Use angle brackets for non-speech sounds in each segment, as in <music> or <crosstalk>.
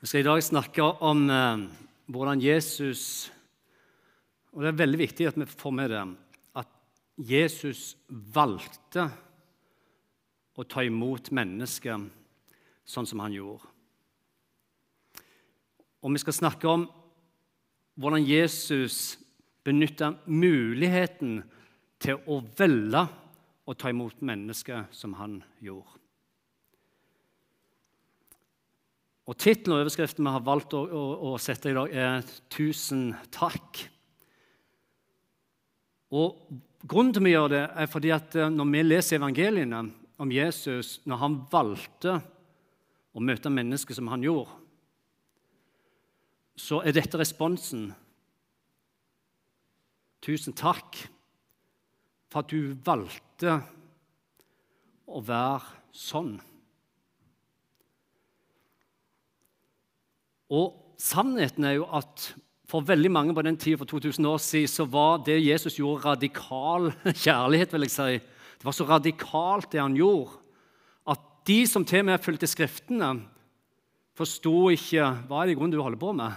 Vi skal i dag snakke om eh, hvordan Jesus Og det er veldig viktig at vi får med det at Jesus valgte å ta imot mennesket sånn som han gjorde. Og vi skal snakke om hvordan Jesus benytta muligheten til å velge å ta imot mennesket som han gjorde. Og Tittelen og overskriften vi har valgt å, å, å, sette i dag, er 'Tusen takk'. Og Grunnen til vi gjør det, er fordi at eh, når vi leser evangeliene om Jesus, når han valgte å møte mennesker som han gjorde, så er dette responsen. Tusen takk for at du valgte å være sånn. Og sannheten er jo at for veldig mange på den tida for 2000 år siden så var det Jesus gjorde, radikal <laughs> kjærlighet. vil jeg si. Det var så radikalt, det han gjorde, at de som til og med fulgte Skriftene, forsto ikke hva er det i grunnen du holder på med.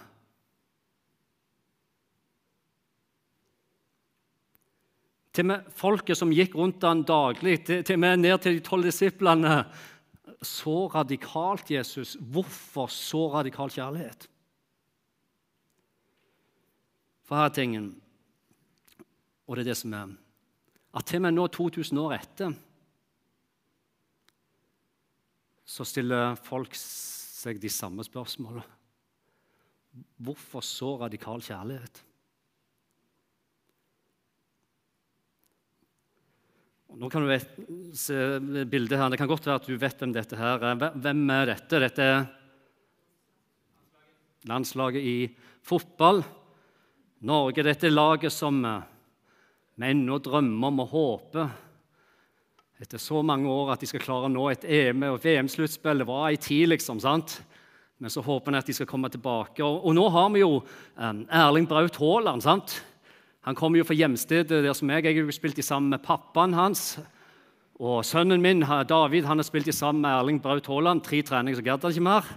Til og med folket som gikk rundt han daglig, til, og med ned til de tolv disiplene, så radikalt Jesus. Hvorfor så radikal kjærlighet? For her er tingen, og det er det som er At til og med nå, 2000 år etter, så stiller folk seg de samme spørsmålene. Hvorfor så radikal kjærlighet? Nå kan du se bildet her. Det kan godt være at du vet hvem dette her er. Hvem er dette? Dette er landslaget i fotball. Norge dette er laget som vi ennå drømmer om og håper etter så mange år at de skal klare å nå et EM- og VM-sluttspill. Det var ei tid, liksom. sant? Men så håper vi at de skal komme tilbake. Og, og nå har vi jo um, Erling Braut Haaland. sant? Han kommer jo fra hjemstedet der som jeg. Jeg har spilt sammen med pappaen hans. Og sønnen min David han har spilt sammen med Erling Braut Haaland. Tre treninger, så gadd han ikke mer.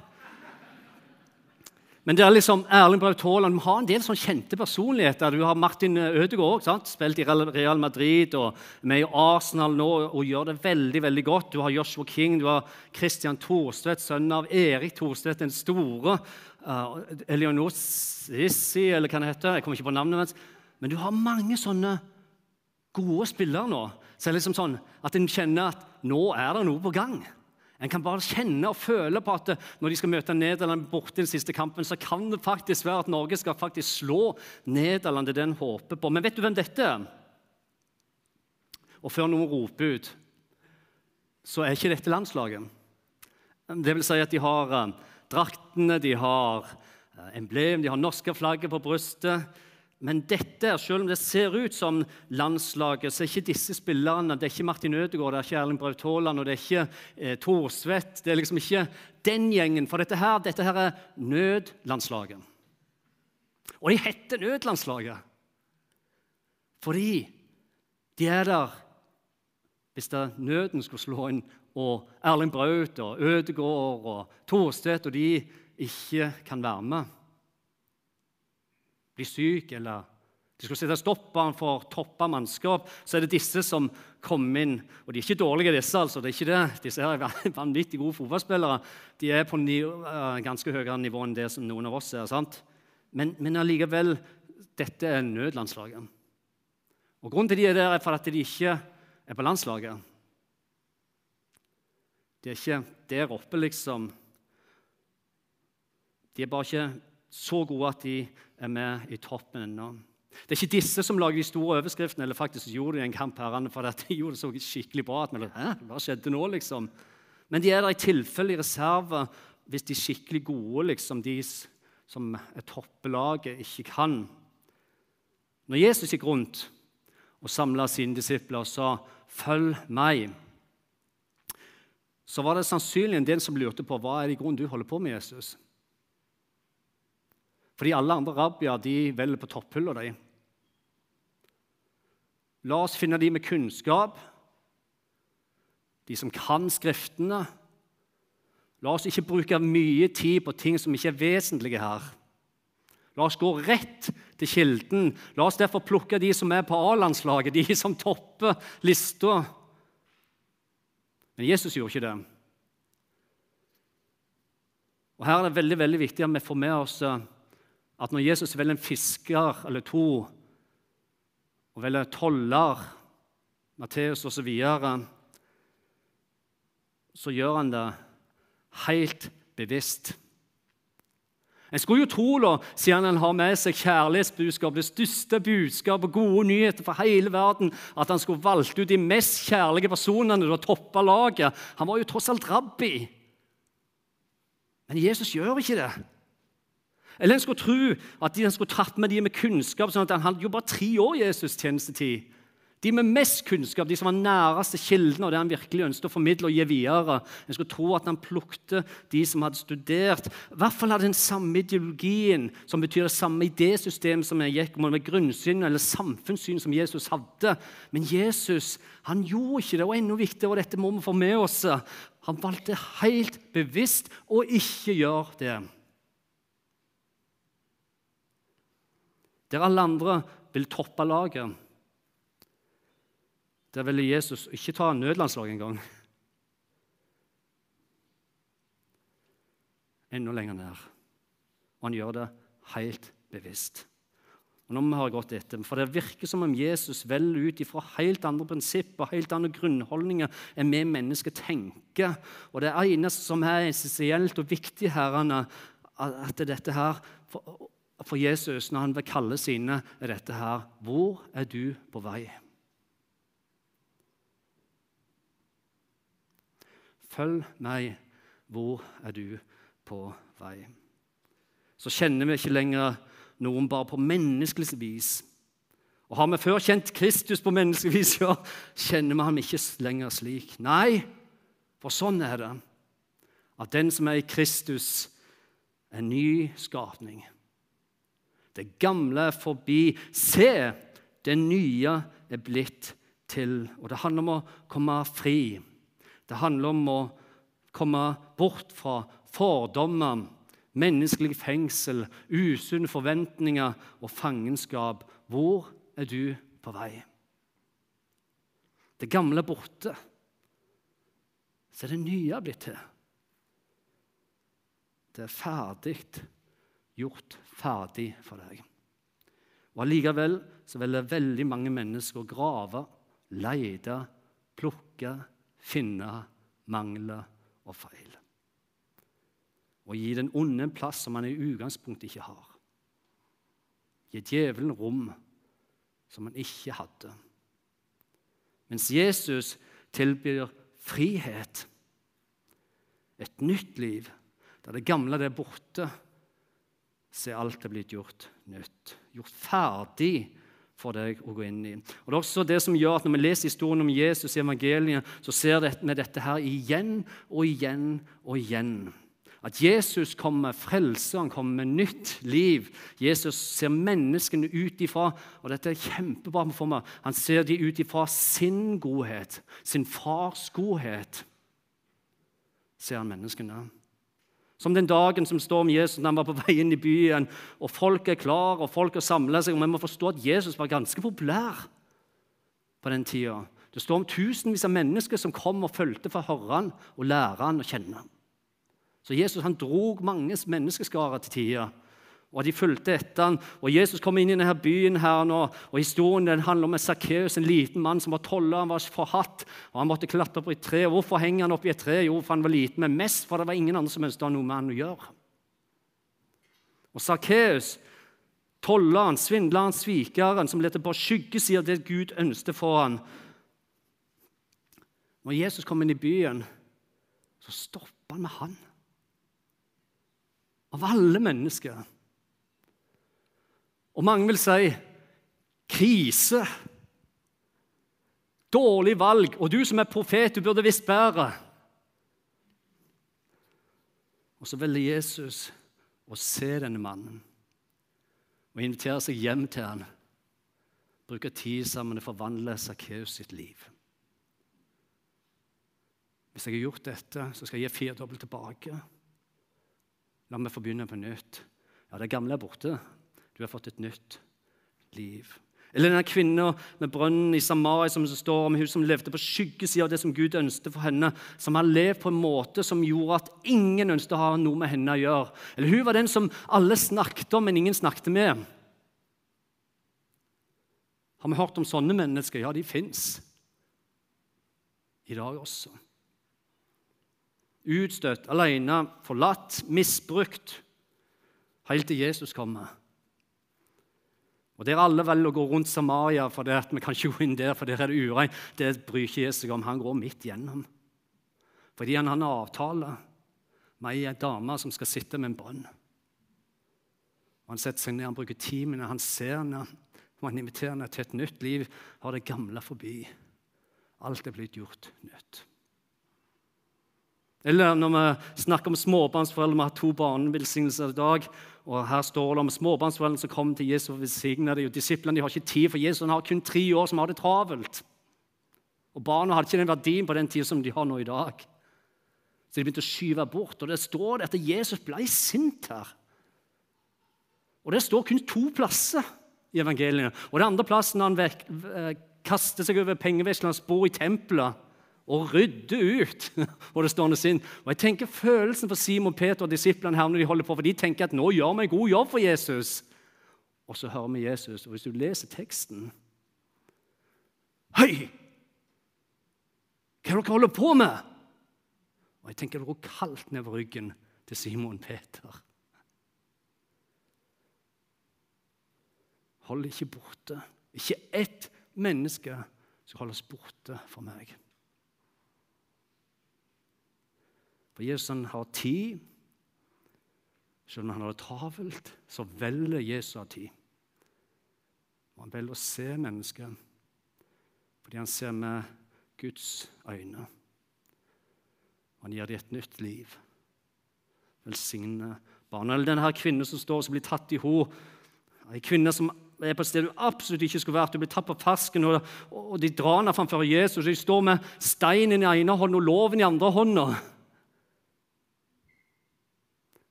Men det er liksom Erling Braut Haaland vi har en del sånn kjente personligheter. Du har Martin Ødegaard sant? spilt i Real Madrid og med i Arsenal nå og gjør det veldig veldig godt. Du har Joshua King, du har Christian Thorstvedt, sønnen av Erik Thorstvedt den store. Uh, Eleonor Sissi, eller hva det heter. Jeg kommer ikke på navnet hans. Men du har mange sånne gode spillere nå. Så det er liksom sånn at en kjenner at nå er det noe på gang. En kan bare kjenne og føle på at når de skal møte Nederland borte i den siste kampen, så kan det faktisk være at Norge skal faktisk slå Nederland. Det er håper på. Men vet du hvem dette er? Og før noen roper ut, så er ikke dette landslaget. Det vil si at de har eh, draktene, de har eh, emblem, de har norske flagget på brystet. Men dette, selv om det ser ut som landslaget, så er ikke disse spillerne Det er ikke Martin Ødegaard, det er ikke Erling Braut Haaland og det er ikke eh, Thorsvedt. Det er liksom ikke den gjengen. For dette her, dette her er nødlandslaget. Og de heter nødlandslaget fordi de er der hvis det nøden skulle slå inn, og Erling Braut og Ødegaard og Thorstvedt og de ikke kan være med blir syk, eller de skulle sette stopperen for toppa mannskap, så er det disse som kommer inn. Og de er ikke dårlige, disse. altså, det er ikke det. Disse er <laughs> vanvittig gode fotballspillere. De er på uh, ganske høyere nivå enn det som noen av oss er. sant? Men, men allikevel, dette er nødlandslaget. Og Grunnen til de er der, er for at de ikke er på landslaget. De er ikke der oppe, liksom. De er bare ikke så gode at de er med i toppen ennå. Det er ikke disse som lager de store overskriftene, eller faktisk gjorde de en kamp her, for de <laughs> gjorde det så skikkelig bra. at man, Hæ, Hva skjedde nå, liksom? Men de er der i tilfelle i reserve hvis de skikkelig gode, liksom, de som er toppelaget, ikke kan. Når Jesus gikk rundt og samla sine disipler og sa 'følg meg', så var det sannsynlig en del som lurte på hva er det i grunnen du holder på med, Jesus. Fordi alle andre rabbier de velger på topphylla. De. La oss finne de med kunnskap, de som kan Skriftene. La oss ikke bruke mye tid på ting som ikke er vesentlige her. La oss gå rett til kilden. La oss derfor plukke de som er på A-landslaget, de som topper lista. Men Jesus gjorde ikke det. Og Her er det veldig veldig viktig at vi får med oss eh, at når Jesus velger en fisker eller to, og velger toller, Matteus osv., så, videre, så gjør han det helt bevisst. En skulle jo tro, da, siden han har med seg kjærlighetsbudskap, det største budskap og gode nyheter for hele verden, at han skulle valgt ut de mest kjærlige personene å toppe laget. Han var jo tross alt rabbi. Men Jesus gjør ikke det. Eller en skulle tro at han skulle tatt med de med kunnskap. sånn at Han hadde jo bare tre år Jesus tjenestetid. De med mest kunnskap, de som var næreste kilden, og det han virkelig ønsket å formidle og gi videre. En skulle tro at han plukte de som hadde studert. I hvert fall hadde den samme ideologien, som betyr det samme idésystemet som jeg gikk om, med grunnsyn eller samfunnssyn som Jesus hadde. Men Jesus han gjorde ikke det, og enda viktigere, og dette må vi få med oss. Han valgte helt bevisst å ikke gjøre det. Der alle andre vil toppe laget der ville Jesus ikke ta nødlandslag engang. Enda lenger ned. Og han gjør det helt bevisst. Og nå må vi ha gått etter, For det virker som om Jesus velger ut ifra helt andre prinsipper helt andre grunnholdninger enn vi mennesker tenker. Og Det eneste som er essensielt og viktig her, at dette her for, for Jesus, når han vil kalle sine, er dette her Hvor er du på vei? Følg meg. Hvor er du på vei? Så kjenner vi ikke lenger noen bare på menneskelig vis. Og Har vi før kjent Kristus på menneskelig vis, ja, kjenner vi ham ikke lenger slik. Nei, for sånn er det. At den som er i Kristus, er en ny skapning. Det gamle er forbi. Se, det nye er blitt til. Og det handler om å komme fri. Det handler om å komme bort fra fordommer, menneskelig fengsel, usunne forventninger og fangenskap. Hvor er du på vei? Det gamle er borte. Så er det nye blitt til. Det er ferdig gjort ferdig for deg. Og Allikevel så vil det veldig mange mennesker grave, lete, plukke, finne mangler og feil. Og gi den onde en plass som han i utgangspunktet ikke har. Gi djevelen rom som han ikke hadde. Mens Jesus tilbyr frihet, et nytt liv, der det gamle er borte, så er alt er blitt gjort nytt. Gjort ferdig for deg å gå inn i. Og Det er også det som gjør at Når vi leser historien om Jesus i evangeliet, så ser vi dette her igjen og igjen og igjen. At Jesus kommer med frelse, han kommer med nytt liv. Jesus ser menneskene ut ifra og dette er kjempebra for meg, han ser de ut ifra sin godhet, sin fars godhet. ser han menneskene. Som den dagen som står om Jesus da han var på vei inn i byen, og folk er klar, og folk har samla seg. og Vi må forstå at Jesus var ganske populær på den tida. Det står om tusenvis av mennesker som kom og fulgte for å høre han og lære han å kjenne. Så Jesus han drog mange menneskeskarer til tider og de fulgte etter han. Og Jesus kom inn i denne byen her nå, og historien den handler om Sakkeus, en liten mann som var toller, han var forhatt, og han måtte klatre opp i et tre. Hvorfor henger han opp i et tre? Jo, for han var liten, men mest for det var ingen andre som ønsket å ha noe med han å gjøre. Og Sakkeus, tolleren, svindleren, svikeren, som lette på skyggesida av det Gud ønsket for han. Når Jesus kom inn i byen, så stoppa han med han. Av alle mennesker. Og mange vil si krise. Dårlig valg. Og du som er profet, du burde visst bedre. Og så velger Jesus å se denne mannen og invitere seg hjem til han. Bruke tid sammen og forvandle Sakkeus sitt liv. Hvis jeg har gjort dette, så skal jeg gi firedobbelt tilbake. La meg få begynne på nytt. Ja, det gamle er borte. Du har fått et nytt liv. Eller denne kvinnen med brønnen i Samaria som står om hun som levde på skyggesida av det som Gud ønsket for henne, som har levd på en måte som gjorde at ingen ønsket å ha noe med henne å gjøre. Eller hun var den som alle snakket om, men ingen snakket med. Har vi hørt om sånne mennesker? Ja, de fins. I dag også. Utstøtt, alene, forlatt, misbrukt. Helt til Jesus kommer. Og Der alle velger å gå rundt Samaria for det at vi kan ikke gå inn der, for der er det urein. Det bryr ikke Jesus seg om. Han går midt gjennom. Fordi han har en avtale med ei dame som skal sitte med en brønn. Han setter seg ned, han bruker timene, han ser henne, og han inviterer henne til et nytt liv. Har det gamle forbi. Alt er blitt gjort nytt. Eller når vi snakker om småbarnsforeldre, vi har to barnevelsignelser i dag. Og Her står det om småbarnsforeldrene som kommer til Jesus og velsigner dem. Disiplene de har ikke tid, for Jesus har kun tre år som har det travelt. Og Barna hadde ikke den verdien på den tida som de har nå i dag. Så de begynte å skyve bort. Og Det står at Jesus ble sint her. Og Det står kun to plasser i evangeliene. Og det andre plassen han vek, eh, kaster seg over pengevekslernes bord i tempelet og rydde ut. <laughs> og det står sin. Og jeg tenker Følelsen for Simon Peter og disiplene her når de holder på, for de tenker at nå gjør vi en god jobb for Jesus. Og så hører vi Jesus, og hvis du leser teksten Hei! Hva er det dere holder på med? Og jeg tenker Det går kaldt nedover ryggen til Simon Peter. Hold ikke borte. Ikke ett menneske skal holdes borte for meg. For Jesus han har tid. Selv om han har det travelt, så velger Jesus ha tid. Og han velger å se mennesket fordi han ser med Guds øyne. Han gir dem et nytt liv. Velsigne barna. Eller denne kvinnen som står og blir tatt i henne. Ei kvinne som er på et sted hun absolutt ikke skulle vært. Hun blir tatt på fersken, og, og de drar henne framfor Jesus. De står med steinen i ene hånden og loven i andre hånda.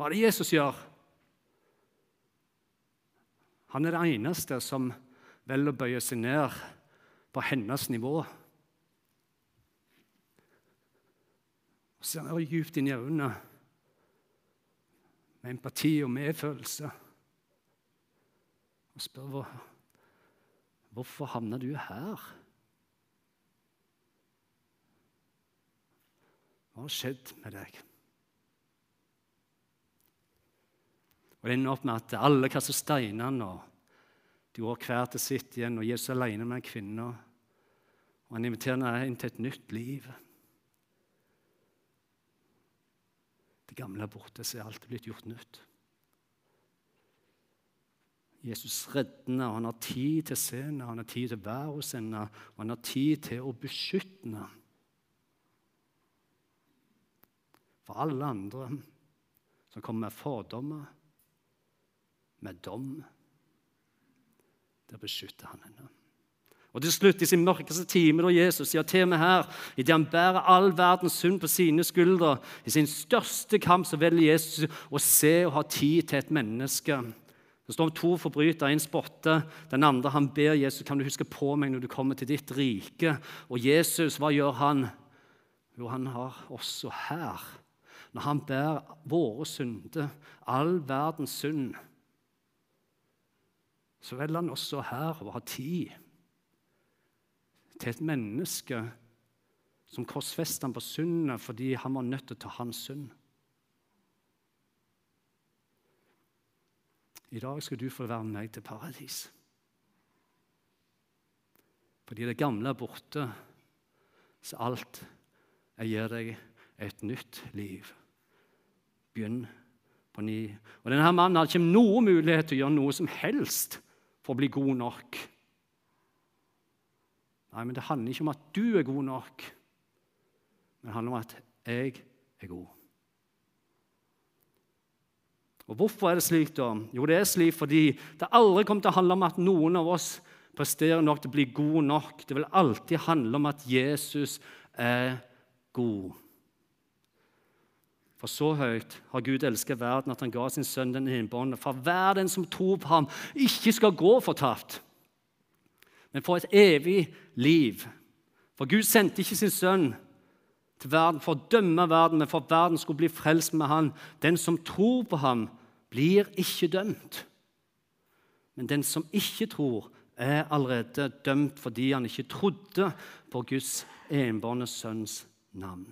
Hva er det Jesus gjør? Han er det eneste som velger å bøye seg ned på hennes nivå. Og ser han dypt inn i øynene med empati og medfølelse og spør hvor, hvorfor havna du her? Hva har skjedd med deg? Og Det ender opp med at alle kaster steinene, og de går hver til sitt igjen, og Jesus er alene med kvinna. Og han inviterer henne inn til et nytt liv. Det gamle er borte, så er alt blitt gjort nytt. Jesus redder henne, og han har tid til å se henne, han har tid til å være hos henne, og han har tid til å beskytte henne. For alle andre som kommer med fordommer, med dom. Der beskytter han henne. Og til slutt, i sin mørkeste time, da Jesus sier til meg her, idet han bærer all verdens synd på sine skuldre, i sin største kamp, så velger Jesus å se og ha tid til et menneske. Det står om to forbrytere. En spotter, den andre han ber Jesus kan du huske på meg når du kommer til ditt rike. Og Jesus, hva gjør han? Jo, han har også her. Når han bærer våre synder, all verdens synd så velger han også her å ha tid til et menneske som korsfester ham på sundet fordi han var nødt til å ta hans synd. I dag skal du få være med meg til paradis. Fordi det gamle er borte, så alt jeg gir deg et nytt liv. Begynn på ny. Og Denne mannen hadde ikke noen mulighet til å gjøre noe som helst for å bli god nok. Nei, men Det handler ikke om at du er god nok, men det handler om at jeg er god. Og Hvorfor er det slik? da? Jo, det er slik fordi det aldri kommer til å handle om at noen av oss presterer nok til å bli god nok. Det vil alltid handle om at Jesus er god. For så høyt har Gud elsket verden at han ga sin sønn den innbåndne, for hver den som tror på ham, ikke skal gå fortapt, men få et evig liv. For Gud sendte ikke sin sønn til verden for å dømme verden, men for at verden skulle bli frelst med han. Den som tror på ham, blir ikke dømt. Men den som ikke tror, er allerede dømt fordi han ikke trodde på Guds enbårne sønns navn.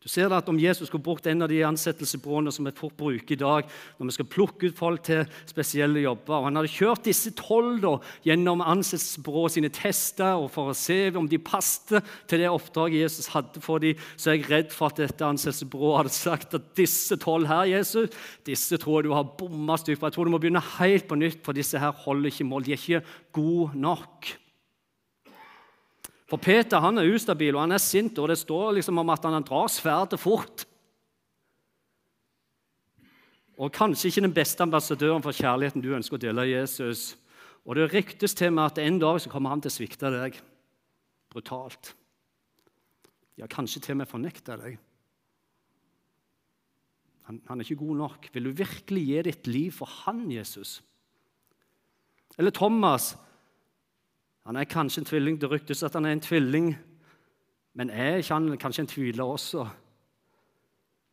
Du ser at Om Jesus skulle brukt en av de ansettelsesbyråene som vi fort bruker i dag, når vi skal plukke ut folk til spesielle jobber og Han hadde kjørt disse tolv gjennom ansettelsesbyrået sine tester og for å se om de passte til det oppdraget Jesus hadde for dem, så er jeg redd for at dette ansettelsesbyrået hadde sagt at disse tolv her, Jesus, disse tror jeg du har bomma stygt på. Jeg tror du må begynne helt på nytt, for disse her holder ikke mål. De er ikke gode nok. For Peter han er ustabil og han er sint, og det står liksom om at han drar sverdet fort. Og kanskje ikke den beste ambassadøren for kjærligheten du ønsker å dele av Jesus. Og det ryktes til meg at en dag så kommer han til å svikte deg brutalt. Ja, kanskje til og med fornekte deg. Han, han er ikke god nok. Vil du virkelig gi ditt liv for han, Jesus? Eller Thomas, han er kanskje en tvilling. Det ryktes at han er en tvilling. Men er ikke han kanskje en tviler også?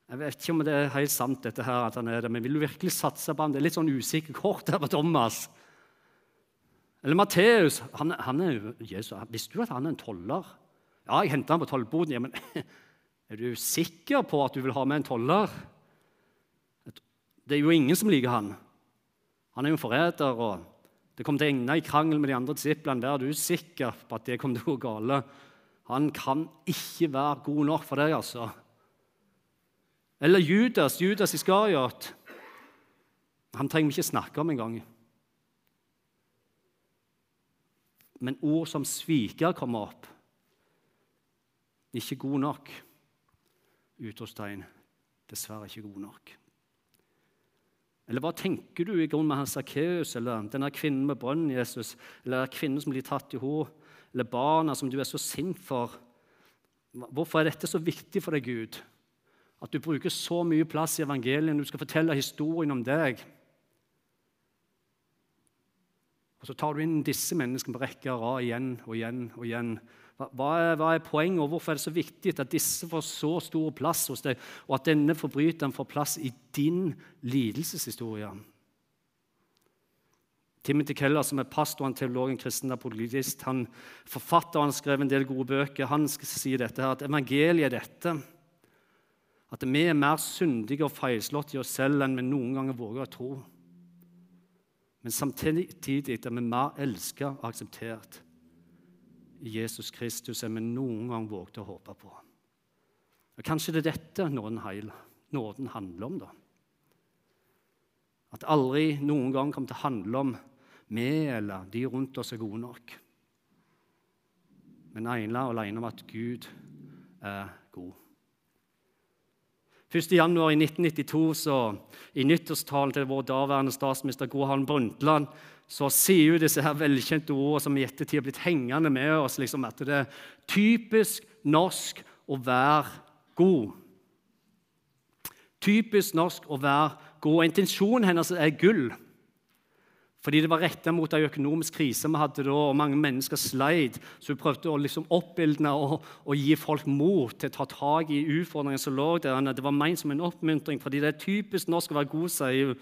Jeg vet ikke om det er helt sant, dette her, at han er det, men vil du virkelig satse på ham? Det er litt sånn usikker kort her på Thomas. Eller Matteus. Han, han Visste du at han er en toller? Ja, jeg henta han på tollboden. Ja, men <laughs> er du sikker på at du vil ha med en toller? Det er jo ingen som liker han. Han er jo en forræder. og det kom til å ende i krangel med de andre disiplene. Vær du sikker på at det kom til å gå gale. Han kan ikke være god nok for deg, altså. Eller Judas, Judas Iskariot. Han trenger vi ikke snakke om engang. Men ord som sviker kommer opp. Ikke god nok. Utropstegn. Dessverre ikke god nok. Eller hva tenker du i grunn med Sakkeus, eller denne kvinnen med brønnen, Jesus, eller kvinnen som blir tatt i henne, eller barna som du er så sint for? Hvorfor er dette så viktig for deg, Gud? At du bruker så mye plass i evangeliet du skal fortelle historien om deg? Og så tar du inn disse menneskene på rekke og rad igjen og igjen og igjen. Hva hva er, poenget, og hvorfor er det så viktig at disse får så stor plass hos deg, og at denne forbryteren får plass i din lidelseshistorie? Timothy Keller, som er pastor, teolog, en kristen apologist, han forfatter han skrev en del gode bøker. Han skal si dette her, at evangeliet er dette. At vi er mer syndige og feilslått i oss selv enn vi noen ganger våger å tro. Men samtidig er vi mer elsket og akseptert Jesus Kristus enn vi noen gang vågte å håpe på. Og Kanskje det er dette nåden, heil, nåden handler om. da. At aldri noen gang kommer til å handle om vi eller de rundt oss er gode nok. Men ene og alene om at Gud er god. 1. januar i 1992, så, i nyttårstalen til vår daværende statsminister Gro Harlem Brundtland, så sier jo disse her velkjente ordene som i ettertid har blitt hengende med oss, liksom at det er typisk norsk å være god. Typisk norsk å være god. Intensjonen hennes er gull. Fordi det var retta mot ei økonomisk krise vi hadde da, og mange mennesker sleit. Så hun prøvde å liksom oppildne og, og, gi folk mot til å ta tak i utfordringene som lå der. Det var ment som en oppmuntring, fordi det er typisk norsk å være god, sier hun.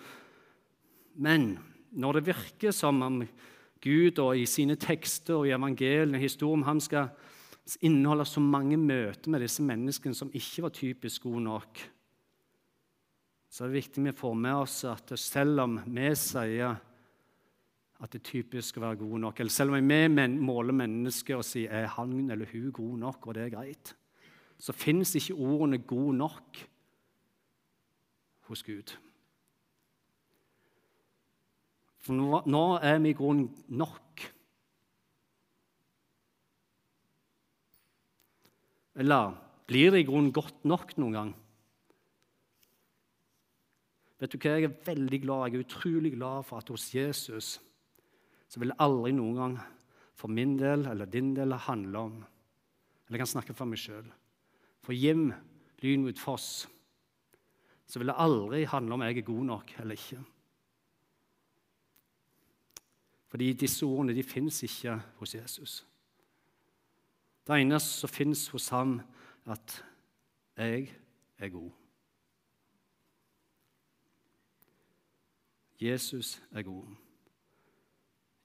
Men når det virker som om Gud og i sine tekster og i evangeliene, historien om ham skal inneholde så mange møter med disse menneskene som ikke var typisk gode nok, så er det viktig vi får med oss at selv om vi sier at det er typisk å være god nok, eller selv om vi måler mennesker og sier er han eller hun god nok, og det er greit, så finnes ikke ordene 'god nok' hos Gud. For nå, nå er vi i grunnen nok. Eller blir det i grunnen godt nok noen gang? Vet du hva? Jeg er veldig glad, jeg er utrolig glad for at hos Jesus så vil det aldri noen gang for min del eller din del handle om Eller jeg kan snakke for meg sjøl. For Jim lyn mot foss, så vil det aldri handle om jeg er god nok eller ikke. Fordi disse ordene de fins ikke hos Jesus. Det eneste som fins hos ham, at jeg er god. Jesus er god.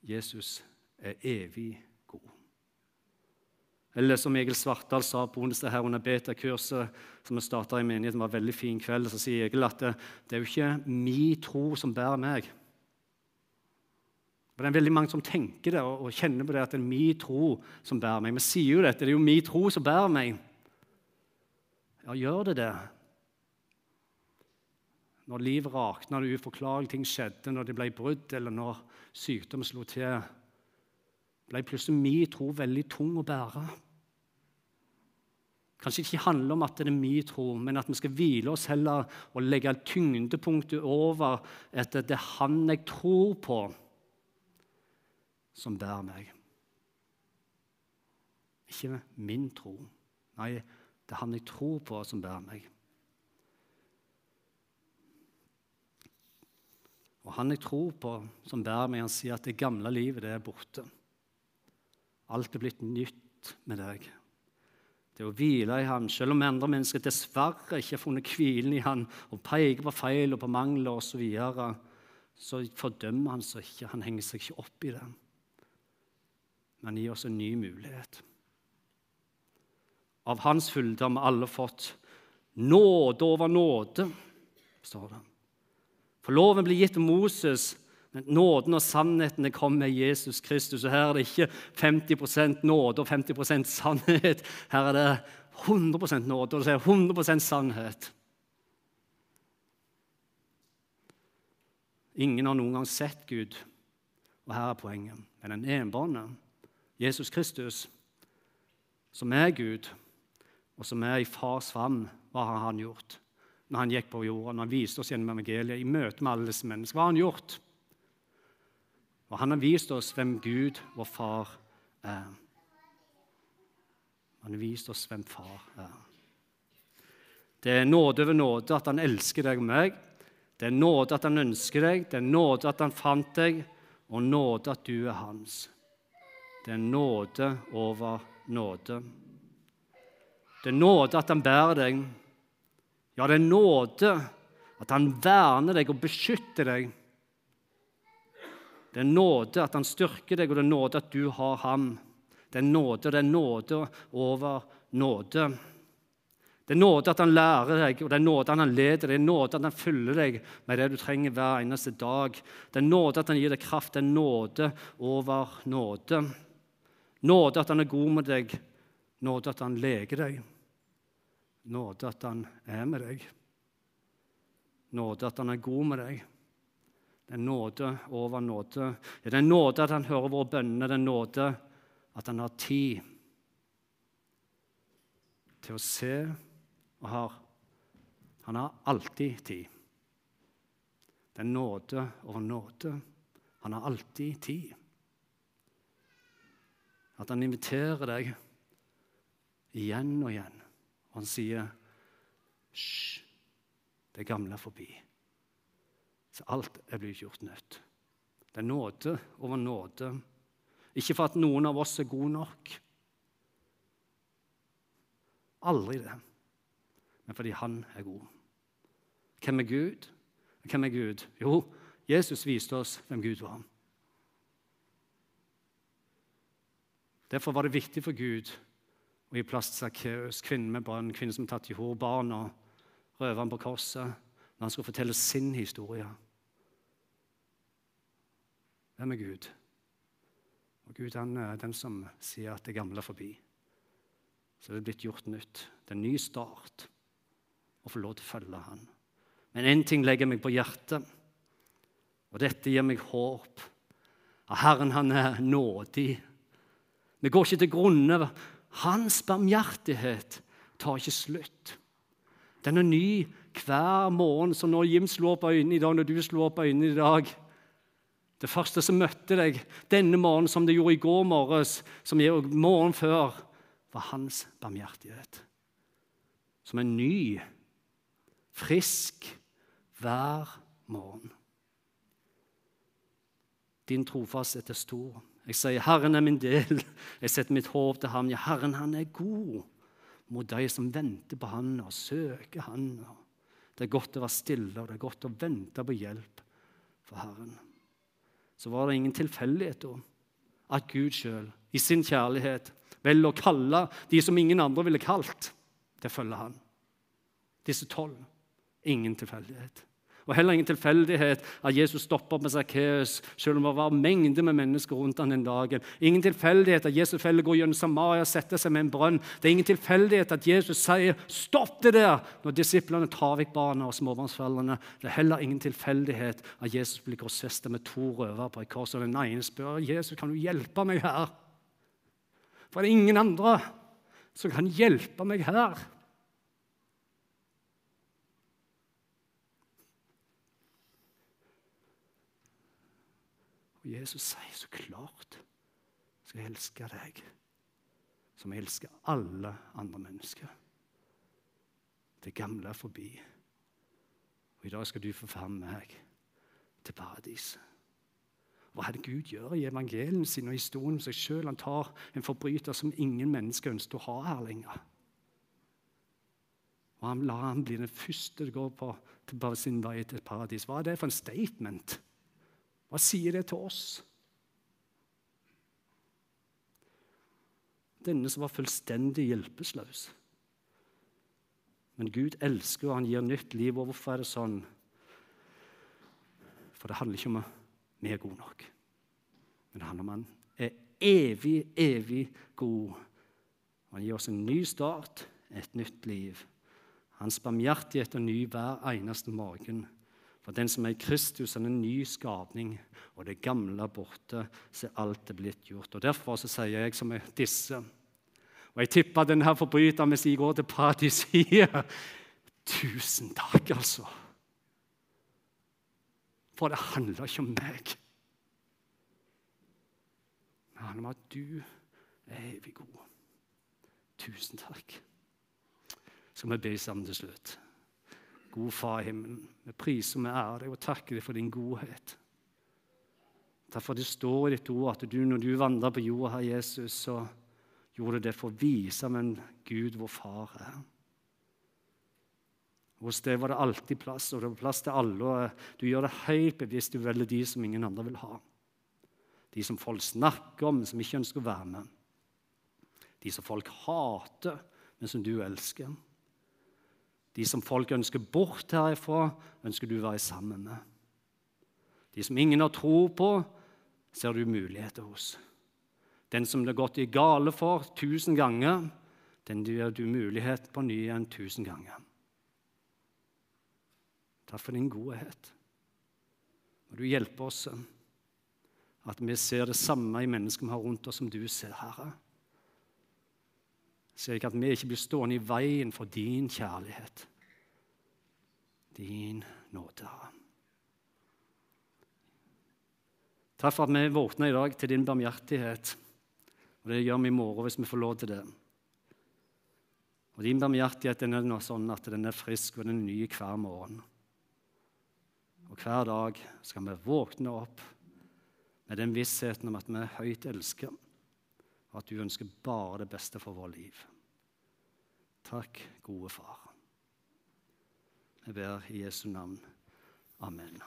Jesus er evig god. Eller som Egil Svartdal sa på onsdag her under beta-kurset som vi starta i menigheten, var en veldig fin kveld, så sier Egil at det, det er jo ikke min tro som bærer meg. Og Det er veldig mange som tenker det og, og kjenner på det at det er min tro som bærer meg. Vi sier jo dette, det er jo min tro som bærer meg. Ja, gjør det det? Når livet rakna, når uforklarlige ting skjedde, når det ble brudd, eller når sykdom slo til, ble plutselig min tro veldig tung å bære. Kanskje det ikke handler om at det er min tro, men at vi skal hvile oss heller og legge tyngdepunktet over at det er Han jeg tror på som bærer meg. Ikke min tro. Nei, det er han jeg tror på, som bærer meg. Og han jeg tror på, som bærer meg, han sier at det gamle livet det er borte. Alt er blitt nytt med deg. Det å hvile i han, selv om andre mennesker dessverre ikke har funnet hvilen i han og peker på feil og på mangler osv., så, videre, så fordømmer han seg ikke. Han henger seg ikke opp i det men gir oss en ny mulighet. Av Hans fylde har vi alle fått nåde over nåde, står det. For loven ble gitt Moses, men nåden og sannheten kom med Jesus Kristus. Og Her er det ikke 50% nåde og 50% sannhet. Her er det 100% nåde og 100% sannhet. Ingen har noen gang sett Gud, og her er poenget. Men den enbårne Jesus Kristus, som er Gud, og som er i fars favn, hva har han gjort når han gikk på jorda, når han viste oss gjennom evangeliet i møte med alle disse menneskene? Hva har han gjort? Og han har vist oss hvem Gud, vår far, er. Han har vist oss hvem far er. Det er nåde over nåde at han elsker deg og meg. Det er nåde at han ønsker deg, det er nåde at han fant deg, og nåde at du er hans. Det er nåde over nåde. Det er nåde at han bærer deg. Ja, det er nåde at han verner deg og beskytter deg. Det er nåde at han styrker deg, og det er nåde at du har ham. Det er nåde, det er nåde over nåde. Det er nåde at han lærer deg, og det er nåde at han leder deg. Det er nåde at han fyller deg med det du trenger hver eneste dag. Det er nåde at han gir deg kraft. Det er nåde over nåde. Nåde at han er god med deg. Nåde at han leker deg. Nåde at han er med deg. Nåde at han er god med deg. Det er nåde over nåde. Det er nåde at han hører våre bønner. Det er nåde at han har tid til å se og har Han har alltid tid. Det er nåde over nåde. Han har alltid tid. At han inviterer deg igjen og igjen. Og han sier, 'Hysj, det gamle er forbi.' Så alt er blitt gjort nytt. Det er nåde over nåde. Ikke for at noen av oss er gode nok. Aldri det. Men fordi han er god. Hvem er Gud? Hvem er Gud? Jo, Jesus viste oss hvem Gud var. Derfor var det viktig for Gud å gi plass til Sakkeus, kvinnen med barn, kvinnen som tatt i hor barn og røveren på korset, når han skulle fortelle sin historie. Hvem er Gud? Og Gud han er den som sier at det gamle er forbi. Så det er blitt gjort nytt. Det er en ny start å få lov til å følge Han. Men én ting legger meg på hjertet, og dette gir meg håp. At Herren han er nådig vi går ikke til grunne. Hans barmhjertighet tar ikke slutt. Den er ny hver morgen. Så når Jim slo opp øynene i dag, når du slo opp øynene i dag Det første som møtte deg denne morgenen, som det gjorde i går morges, som gjorde morgenen før, var hans barmhjertighet. som er ny, frisk hver morgen. Din trofasthet er stor. Jeg sier, 'Herren er min del'. Jeg setter mitt håp til ham. Ja, Herren, han er god mot de som venter på han og søker han. Det er godt å være stille, og det er godt å vente på hjelp for Herren. Så var det ingen tilfeldighet da at Gud sjøl i sin kjærlighet velger å kalle de som ingen andre ville kalt, til å følge han. Disse tolv. Ingen tilfeldighet. Og heller ingen tilfeldighet at Jesus stopper opp med Sakkeus, selv om det var mengder med mennesker rundt han den dagen. Ingen tilfeldighet at Jesus feller går gjennom Samaria og setter seg med en brønn. Det er ingen tilfeldighet at Jesus sier 'stopp det der' når disiplene tar vekk barna og småbarnsforeldrene. Det er heller ingen tilfeldighet at Jesus blir korsfesta med to røvere på et kors, og den ene spør 'Jesus, kan du hjelpe meg her?' For det er ingen andre som kan hjelpe meg her. Jesus sier så klart skal jeg elske deg som jeg elsker alle andre mennesker. Det gamle er forbi. Og i dag skal du få med meg til paradiset. Hva er det Gud gjør i evangelien sin og historien om seg sjøl? Han tar en forbryter som ingen mennesker ønsker å ha her lenger. Og Han lar han bli den første til går på, på sin vei til paradis. Hva er det for en statement? Hva sier det til oss? Denne som var fullstendig hjelpeløs. Men Gud elsker, og han gir nytt liv. Og hvorfor er det sånn? For det handler ikke om at vi er gode nok. Men det handler om at han er evig, evig god. Han gir oss en ny start, et nytt liv. Hans barmhjertighet er ny hver eneste morgen. For den som er i Kristus, er en ny skapning, og det gamle er borte, så er alt er blitt gjort. Og Derfor så sier jeg som er disse Og jeg tipper denne forbryteren, hvis jeg går til paradis, <laughs> sier tusen takk, altså. For det handler ikke om meg. Det handler om at du er evig god. Tusen takk. Så skal vi be sammen til slutt. Gode Far i himmelen, vi priser og vi ærer deg og takker deg for din godhet. Derfor det står i ditt ord at du, når du vandra på jorda, her, Jesus, så gjorde du det for å vise hvem Gud, vår Far, er. Hos deg var det alltid plass, og det var plass til alle. og Du gjør det helt bevisst. Du velger de som ingen andre vil ha. De som folk snakker om, men som ikke ønsker å være med. De som folk hater, men som du elsker. De som folk ønsker bort herifra, ønsker du å være sammen med. De som ingen har tro på, ser du muligheter hos. Den som det har gått i gale for tusen ganger, den gir du mulighet på ny igjen tusen ganger. Takk for din godhet. Og du hjelper oss at vi ser det samme i mennesket vi har rundt oss, som du ser, Herre slik at vi ikke blir stående i veien for din kjærlighet, din nåde. Takk for at vi våkner i dag til din barmhjertighet. Og Det gjør vi i morgen hvis vi får lov til det. Og Din barmhjertighet er nå sånn at den er frisk og den er ny hver morgen. Og Hver dag skal vi våkne opp med den vissheten om at vi er høyt elsket at du ønsker bare det beste for vår liv. Takk, gode far. Jeg ber i Jesu navn. Amen.